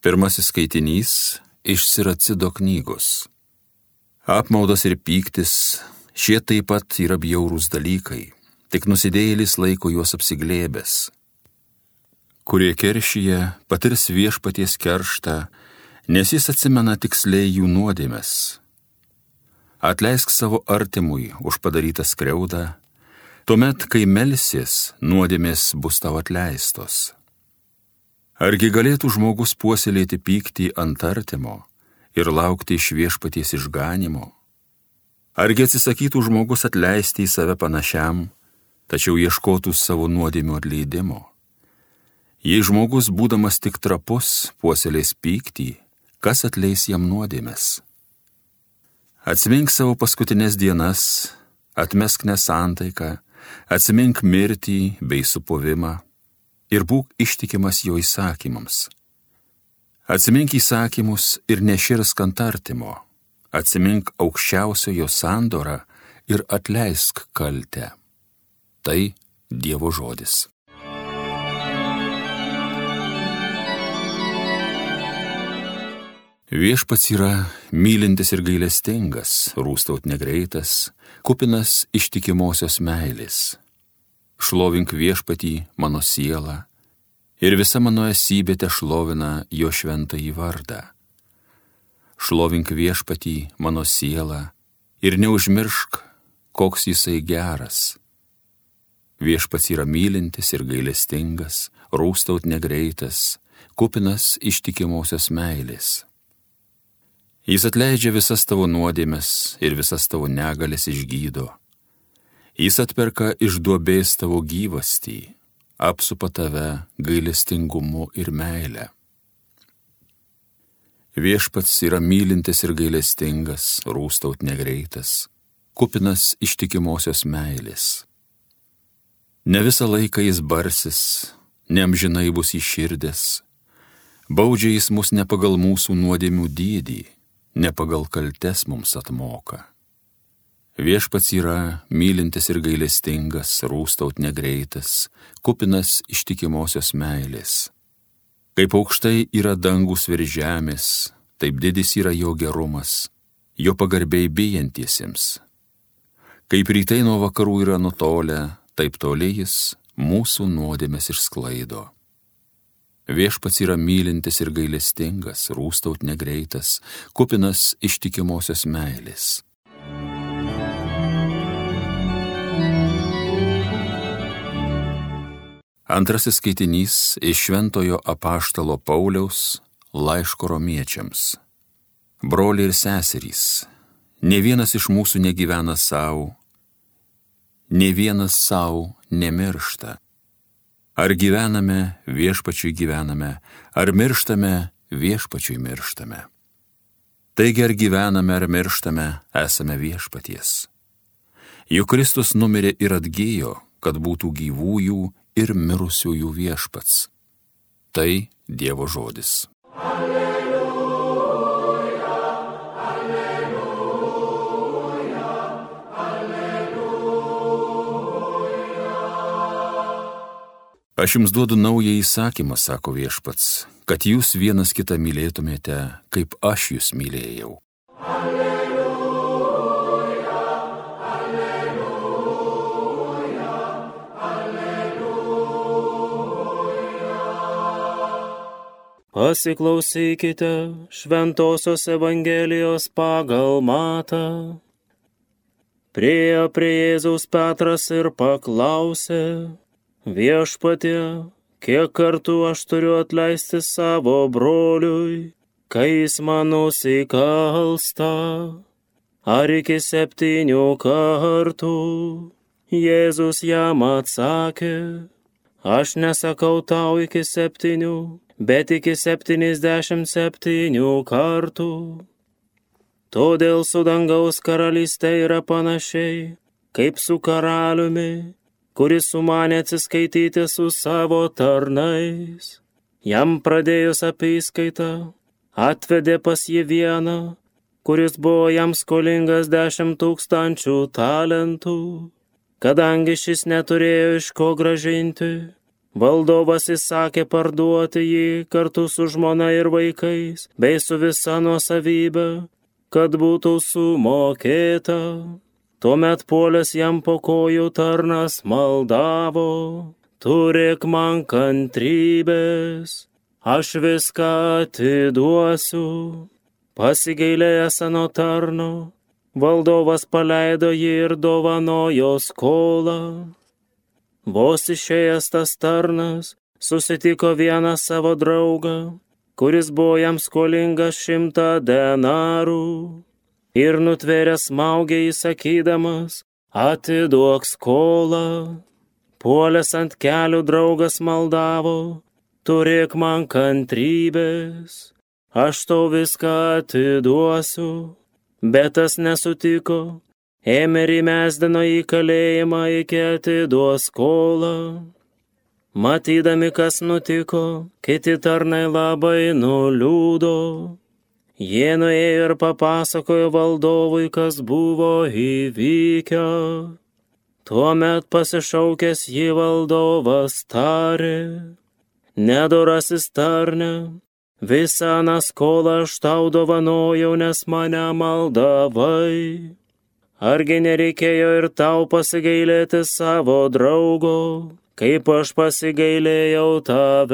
Pirmasis skaitinys iš Siracido knygos. Apmaudas ir pyktis, šie taip pat yra bjaurūs dalykai, tik nusidėjėlis laiko juos apsiglėbęs. Kurie keršyje patirs viešpaties kerštą, nes jis atsimena tiksliai jų nuodėmes. Atleisk savo artimui už padarytą skriaudą, tuomet, kai melsis, nuodėmės bus tau atleistos. Argi galėtų žmogus puoselėti pyktį ant artimo ir laukti iš viešpaties išganimo? Argi atsisakytų žmogus atleisti į save panašiam, tačiau ieškotų savo nuodėmio atleidimo? Jei žmogus, būdamas tik trapus, puoselės pyktį, kas atleis jam nuodėmės? Atsimink savo paskutinės dienas, atmesk nesantaiką, atsimink mirtį bei supovimą ir būk ištikimas jo įsakymams. Atsimink įsakymus ir neširsk ant artimo, atsimink aukščiausiojo sandorą ir atleisk kaltę. Tai Dievo žodis. Viešpats yra mylintis ir gailestingas, rūstaut negreitas, kupinas ištikimosios meilės šlovink viešpatį mano sielą ir visa mano esybė te šlovina jo šventąjį vardą. Šlovink viešpatį mano sielą ir neužmiršk, koks jisai geras. Viešpats yra mylintis ir gailestingas, rūstaut negreitas, kupinas ištikimosios meilės. Jis atleidžia visas tavo nuodėmes ir visas tavo negalės išgydo Jis atperka iš duobės tavo gyvastį, apsupa tave gailestingumu ir meile. Viešpats yra mylintis ir gailestingas, rūstaut negreitas, kupinas ištikimosios meilės. Ne visą laiką jis barsis, neamžinai bus iširdęs, baudžia jis mus ne pagal mūsų nuodėmių dydį, ne pagal kaltes mums atmoka. Viešpats yra mylintis ir gailestingas, rūstaut negreitas, kupinas ištikimosios meilės. Kaip aukštai yra dangus virš žemės, taip didis yra jo gerumas, jo pagarbiai bijantiesiems. Kaip rytai nuo vakarų yra nutolę, taip toli jis mūsų nuodėmės išsklaido. Viešpats yra mylintis ir gailestingas, rūstaut negreitas, kupinas ištikimosios meilės. Antrasis skaitinys iš Šventojo apaštalo Pauliaus laiško romiečiams. Broliai ir seserys, ne vienas iš mūsų negyvena savo, ne vienas savo nemiršta. Ar gyvename viešpačiui gyvename, ar mirštame viešpačiui mirštame. Taigi ar gyvename ar mirštame, esame viešpaties. Juk Kristus numirė ir atgyjo, kad būtų gyvųjų ir mirusiųjų viešpats. Tai Dievo žodis. Alleluja, alleluja, alleluja. Aš jums duodu naują įsakymą, sako viešpats, kad jūs vienas kitą mylėtumėte, kaip aš jūs mylėjau. Pasiklausykite Šventojios Evangelijos pagal matą. Priejo prie Jėzaus Petras ir paklausė, viešpatie, kiek kartų aš turiu atleisti savo broliui, kai jis man nusikalsta, ar iki septynių kartų. Jėzus jam atsakė, aš nesakau tau iki septynių bet iki 77 kartų. Todėl su dangaus karalystė yra panašiai, kaip su karaliumi, kuris sumanė atsiskaityti su savo tarnais. Jam pradėjus apyskaitą, atvedė pas jį vieną, kuris buvo jam skolingas dešimt tūkstančių talentų, kadangi šis neturėjo iš ko gražinti Valdovas įsakė parduoti jį kartu su žmona ir vaikais, bei su visa nuosavybė, kad būtų sumokėta. Tuomet puolęs jam po kojų tarnas maldavo, turėk man kantrybės, aš viską atiduosiu. Pasigailėjęs ano tarno, valdovas paleido jį ir dovanojo skolą. Vos išėjęs tas tarnas susitiko vieną savo draugą, kuris buvo jam skolingas šimtą denarų ir nutvėręs smaugiai įsakydamas, atiduok skolą. Puolęs ant kelių draugas maldavo, turėk man kantrybės, aš tau viską atiduosiu, bet tas nesutiko ėmė ir įmesdino į kalėjimą iki atiduos skolą. Matydami, kas nutiko, kiti tarnai labai nuliūdo. Jie nuėjo ir papasakojo valdovui, kas buvo įvykę. Tuomet pasišaukęs jį valdovas tarė, nedorasis tarne, visą naskolą aš tau dovanojau, nes mane maldavai. Argi nereikėjo ir tau pasigailėti savo draugo, kaip aš pasigailėjau tavęs?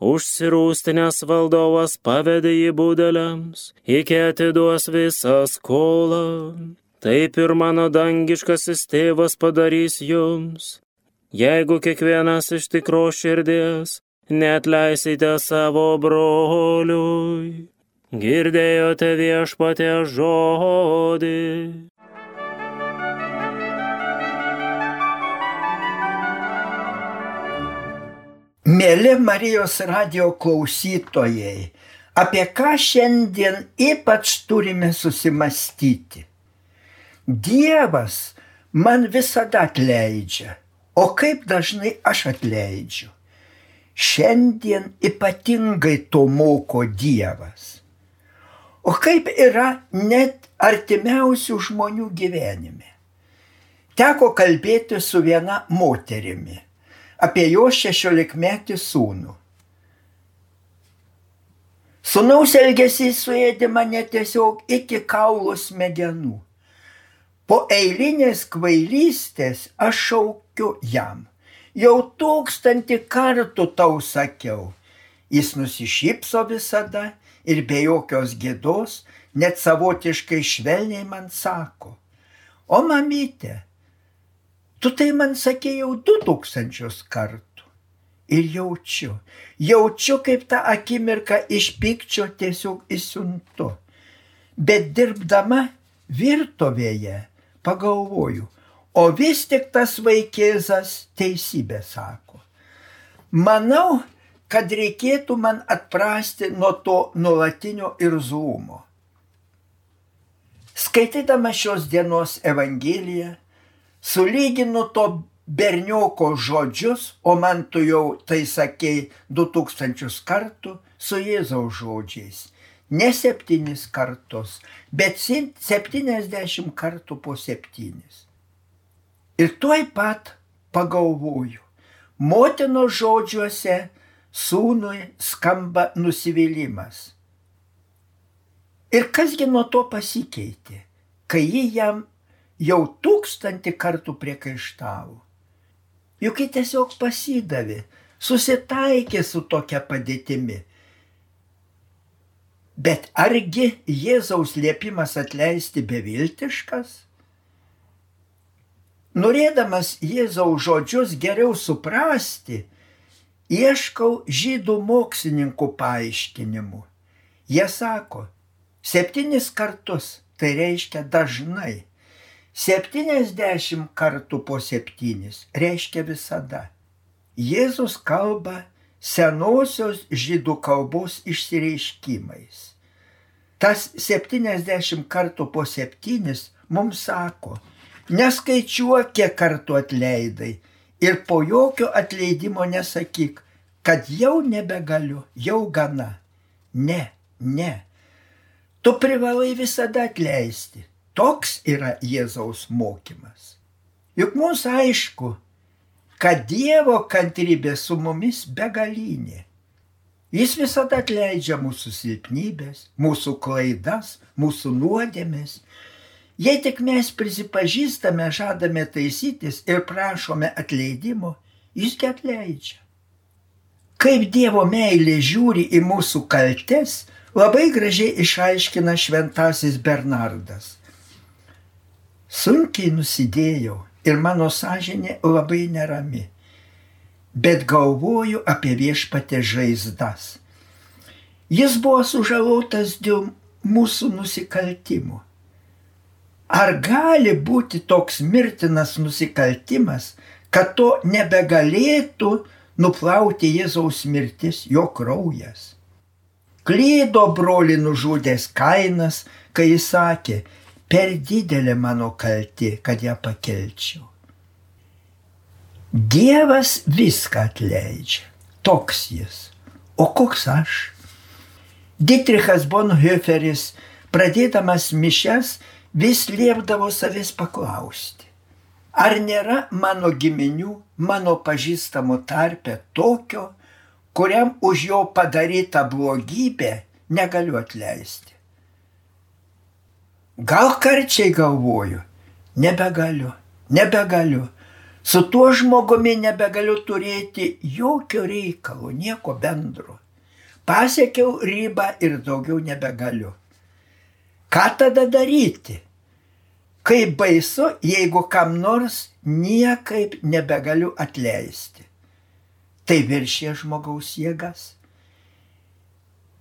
Užsirūstinės valdovas pavedė į būdeliams, iki atiduos visą skolą. Taip ir mano dangiškasis tėvas padarys jums, jeigu kiekvienas iš tikro širdies netleisite savo broliui girdėjote viešpatė žodį. Mėly Marijos radio klausytojai, apie ką šiandien ypač turime susimastyti. Dievas man visada atleidžia, o kaip dažnai aš atleidžiu. Šiandien ypatingai to moko Dievas. O kaip yra net artimiausių žmonių gyvenime? Teko kalbėti su viena moterimi apie jo šešiolikmetį sūnų. Sūnaus elgesys suėdė mane tiesiog iki kaulų smegenų. Po eilinės kvailystės aš šaukiu jam. Jau tūkstantį kartų tau sakiau. Jis nusišypso visada ir be jokios gėdos, net savotiškai švelniai man sako, o mamytė, tu tai man sakėjau du tūkstančius kartų. Ir jaučiu, jaučiu, kaip tą akimirką iš pykčio tiesiog įsiuntu. Bet dirbdama virtuvėje pagalvoju, o vis tik tas vaikėzas teisybę sako. Manau, kad reikėtų man atprasti nuo to nuolatinio irzlumo. Skaitydama šios dienos Evangeliją, sulyginu to bernioko žodžius, o man tu jau tai sakei du tūkstančius kartų su Jėzaus žodžiais. Ne septynis kartus, bet septyniasdešimt kartų po septynis. Ir tuoj pat pagalvoju, motino žodžiuose sūnui skamba nusivylimas. Ir kasgi nuo to pasikeitė, kai ji jam jau tūkstantį kartų priekaištavo. Juk ji tiesiog pasidavė, susitaikė su tokia padėtimi. Bet argi Jėzaus liepimas atleisti beviltiškas? Norėdamas Jėzaus žodžius geriau suprasti, ieškau žydų mokslininkų paaiškinimų. Jie sako, septynis kartus tai reiškia dažnai. Septyniasdešimt kartų po septynis reiškia visada. Jėzus kalba senosios žydų kalbos išsireiškimais. Tas septyniasdešimt kartų po septynis mums sako, neskaičiuok, kiek kartų atleidai ir po jokio atleidimo nesakyk, kad jau nebegaliu, jau gana. Ne, ne. Tu privalai visada atleisti. Toks yra Jėzaus mokymas. Juk mums aišku, kad Dievo kantrybė su mumis begalinė. Jis visada atleidžia mūsų silpnybės, mūsų klaidas, mūsų nuodėmės. Jei tik mes prisipažįstame, žadame taisytis ir prašome atleidimo, jis atleidžia. Kaip Dievo meilė žiūri į mūsų kaltes, labai gražiai išaiškina šventasis Bernardas. Sunkiai nusidėjau ir mano sąžinė labai nerami bet galvoju apie viešpatę žaizdas. Jis buvo sužalotas dėl mūsų nusikaltimų. Ar gali būti toks mirtinas nusikaltimas, kad to nebegalėtų nuplauti Jėzaus mirtis, jo kraujas? Klydo broli nužudęs kainas, kai jis sakė, per didelė mano kalti, kad ją pakelčiau. Dievas viską atleidžia. Toks jis. O koks aš? Dietrichas Bonhoefferis, pradėdamas mišes, vis liepdavo savęs paklausti. Ar nėra mano giminių, mano pažįstamų tarpe tokio, kuriam už jo padarytą blogybę negaliu atleisti? Gal karčiai galvoju, nebegaliu, nebegaliu Su tuo žmogumi nebegaliu turėti jokio reikalo, nieko bendro. Pasiekiau ribą ir daugiau nebegaliu. Ką tada daryti? Kaip baisu, jeigu kam nors niekaip nebegaliu atleisti. Tai viršė žmogaus jėgas.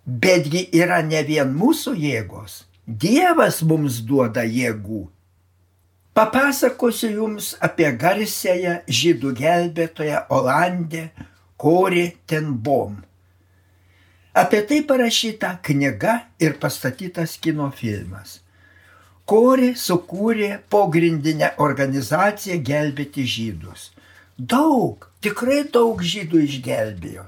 Betgi yra ne vien mūsų jėgos. Dievas mums duoda jėgų. Papasakosiu Jums apie garsėją žydų gelbėtoją Olandę Kori Tenbom. Apie tai parašyta knyga ir pastatytas kino filmas. Kori sukūrė pogrindinę organizaciją gelbėti žydus. Daug, tikrai daug žydų išgelbėjo.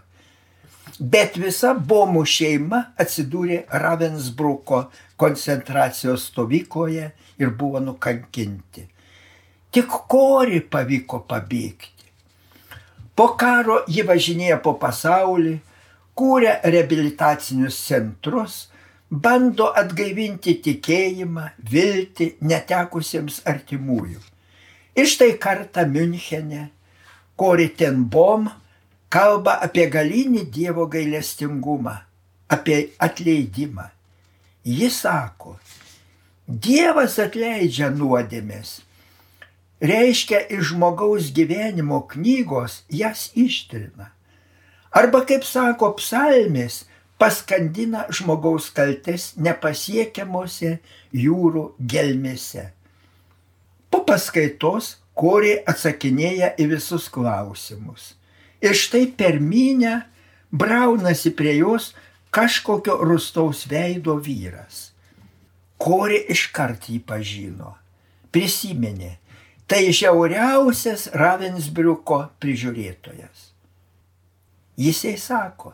Bet visa bomų šeima atsidūrė Ravensbruko koncentracijos stovykloje ir buvo nukankinti. Tik kori pavyko pabėgti. Po karo ji važinėja po pasaulį, kūrė reabilitacinius centrus, bando atgaivinti tikėjimą, viltį netekusiems artimųjų. Ir štai kartą Münchene Kori Tenbom kalba apie galinį Dievo gailestingumą, apie atleidimą. Jis sako, Dievas atleidžia nuodėmės. Reiškia, iš žmogaus gyvenimo knygos jas ištrina. Arba, kaip sako psalmės, paskandina žmogaus kaltes nepasiekiamuose jūrų gelmėse. Po paskaitos koriai atsakinėja į visus klausimus. Ir štai per minę braunasi prie jos kažkokio rustaus veido vyras. Kori iškart jį pažino, prisiminė, tai žiauriausias Ravensbriuko prižiūrėtojas. Jisai sako,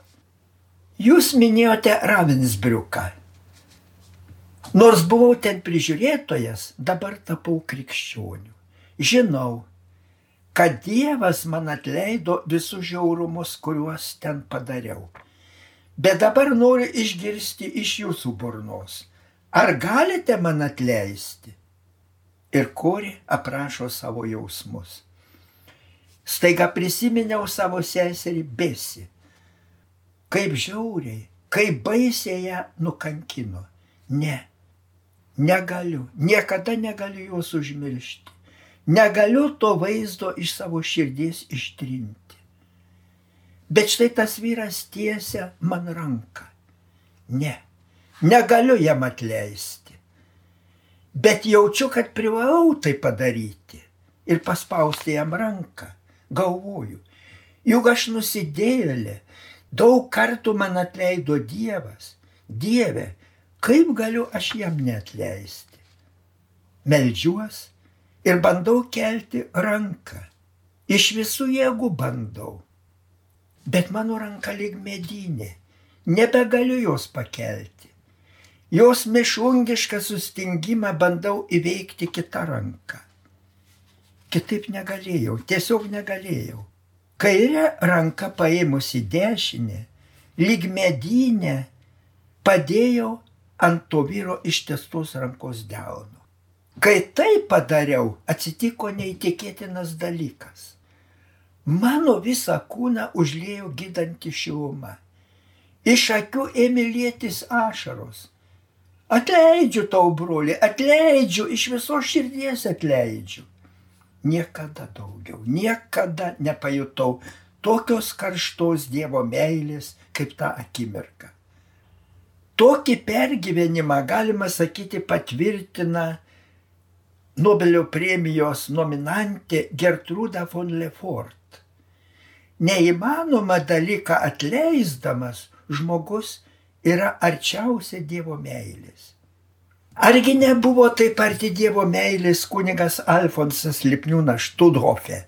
jūs minėjote Ravensbriuką. Nors buvau ten prižiūrėtojas, dabar tapau krikščioniu. Žinau, kad Dievas man atleido visus žiaurumus, kuriuos ten padariau. Bet dabar noriu išgirsti iš jūsų burnos ar galite man atleisti? Ir kori aprašo savo jausmus. Staiga prisiminiau savo seserį Besi. Kaip žiauriai, kaip baisiai ją nukankino. Ne, negaliu, niekada negaliu jos užmiršti. Negaliu to vaizdo iš savo širdies ištrinti. Bet štai tas vyras tiesia man ranką. Ne, negaliu jam atleisti. Bet jaučiu, kad privalau tai padaryti ir paspausti jam ranką. Galvoju, juk aš nusidėlė, daug kartų man atleido Dievas. Dieve, kaip galiu aš jam netleisti? Meldžiuos ir bandau kelti ranką. Iš visų jėgų bandau. Bet mano ranka lyg medinė, nebegaliu jos pakelti. Jos mišungišką sustingimą bandau įveikti kitą ranką. Kitaip negalėjau, tiesiog negalėjau. kairė ranka paėmusi dešinę, lyg medinė, padėjau ant to vyro ištestos rankos delno. Kai tai padariau, atsitiko neįtikėtinas dalykas. Mano visą kūną užlėjo gydanti šiluma. Iš akių ėmė lėtis ašaros. Atleidžiu tau, broli, atleidžiu, iš viso širdies atleidžiu. Niekada daugiau, niekada nepajutau tokios karštos Dievo meilės kaip tą akimirką. Tokį pergyvenimą, galima sakyti, patvirtina Nobelio premijos nominantė Gertruda von Lefort. Neįmanoma dalyką atleisdamas žmogus yra arčiausia Dievo meilės. Argi nebuvo taip arti Dievo meilės kunigas Alfonsas Lipniūnas Študhofe?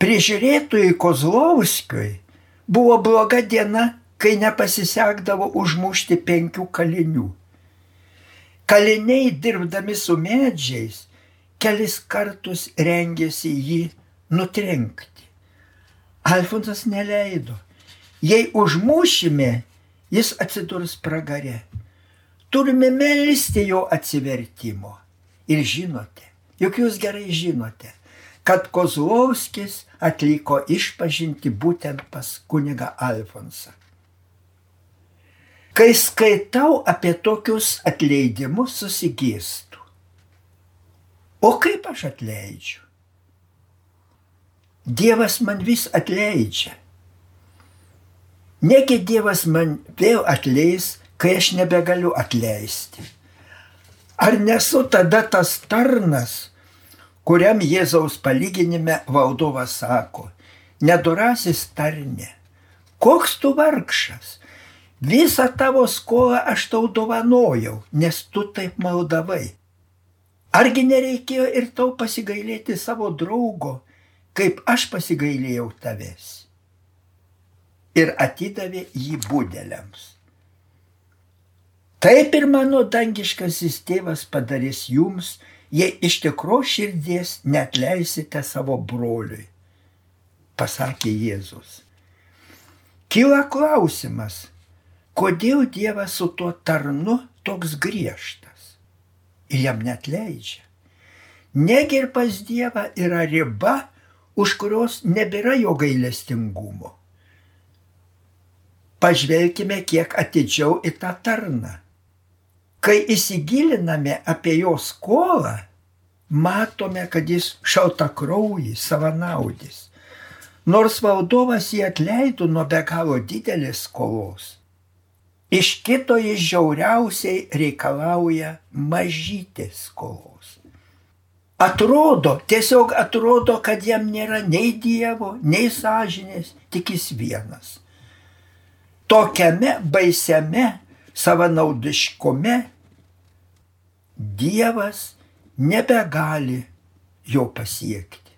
Prižiūrėtojui Kozlovskiui buvo bloga diena, kai nepasisekdavo užmušti penkių kalinių. Kaliniai dirbdami su medžiais kelis kartus rengėsi jį nutrenkti. Alfonsas neleido. Jei užmušime, jis atsidurs pragare. Turime melisti jo atsivertimo. Ir žinote, juk jūs gerai žinote, kad Kozlovskis atliko išpažinti būtent pas kuniga Alfonsą. Kai skaitau apie tokius atleidimus, susigėstu. O kaip aš atleidžiu? Dievas man vis atleidžia. Negi Dievas man vėl atleis, kai aš nebegaliu atleisti. Ar nesu tada tas tarnas, kuriam Jėzaus palyginime valdovas sako, nedurasis tarne, koks tu vargšas, Visą tavo skolą aš tau dovanojau, nes tu taip maldavai. Argi nereikėjo ir tau pasigailėti savo draugo, kaip aš pasigailėjau tavęs? Ir atidavė jį būdeliams. Taip ir mano dangiškasis tėvas padarys jums, jei iš tikro širdies net leisite savo broliui, pasakė Jėzus. Kyla klausimas, kodėl Dievas su tuo tarnu toks griežtas ir jam net leidžia. Negi ir pas Dievą yra riba, už kurios nebėra jo gailestingumo. Pažvelkime kiek atidžiau į tą tarną. Kai įsigiliname apie jo skolą, matome, kad jis šaltakraujį, savanaudis. Nors valdovas jį atleido nuo be galo didelės skolos, Iš kito jis žiauriausiai reikalauja mažytės skolos. Atrodo, tiesiog atrodo, kad jam nėra nei Dievo, nei sąžinės, tik jis vienas. Tokiame baisiame savanaudiškome Dievas nebegali jo pasiekti.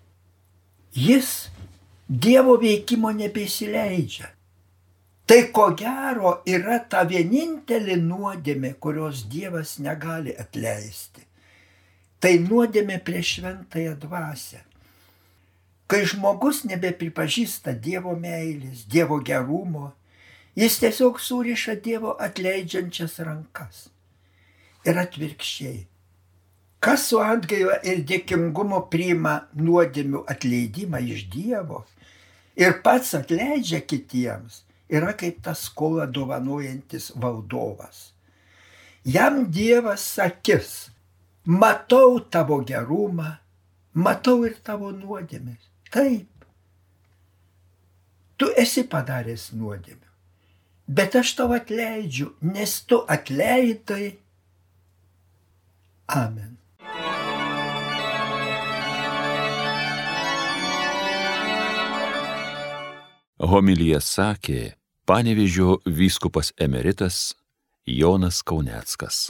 Jis Dievo veikimo nebesileidžia. Tai ko gero yra ta vienintelė nuodėmė, kurios Dievas negali atleisti. Tai nuodėmė prieš šventąją dvasę. Kai žmogus nebepripažįsta Dievo meilės, Dievo gerumo, jis tiesiog suriša Dievo atleidžiančias rankas. Ir atvirkščiai. Kas su atgaila ir dėkingumu priima nuodėmių atleidimą iš Dievo ir pats atleidžia kitiems, yra kaip tas skolą dovanojantis valdovas. Jam Dievas sakys, matau tavo gerumą, matau ir tavo nuodėmės. Taip. Tu esi padaręs nuodėmę. Bet aš tau atleidžiu, nes tu atleidai. Amen. Homilyje sakė Panevežio vyskupas emeritas Jonas Kauneckas.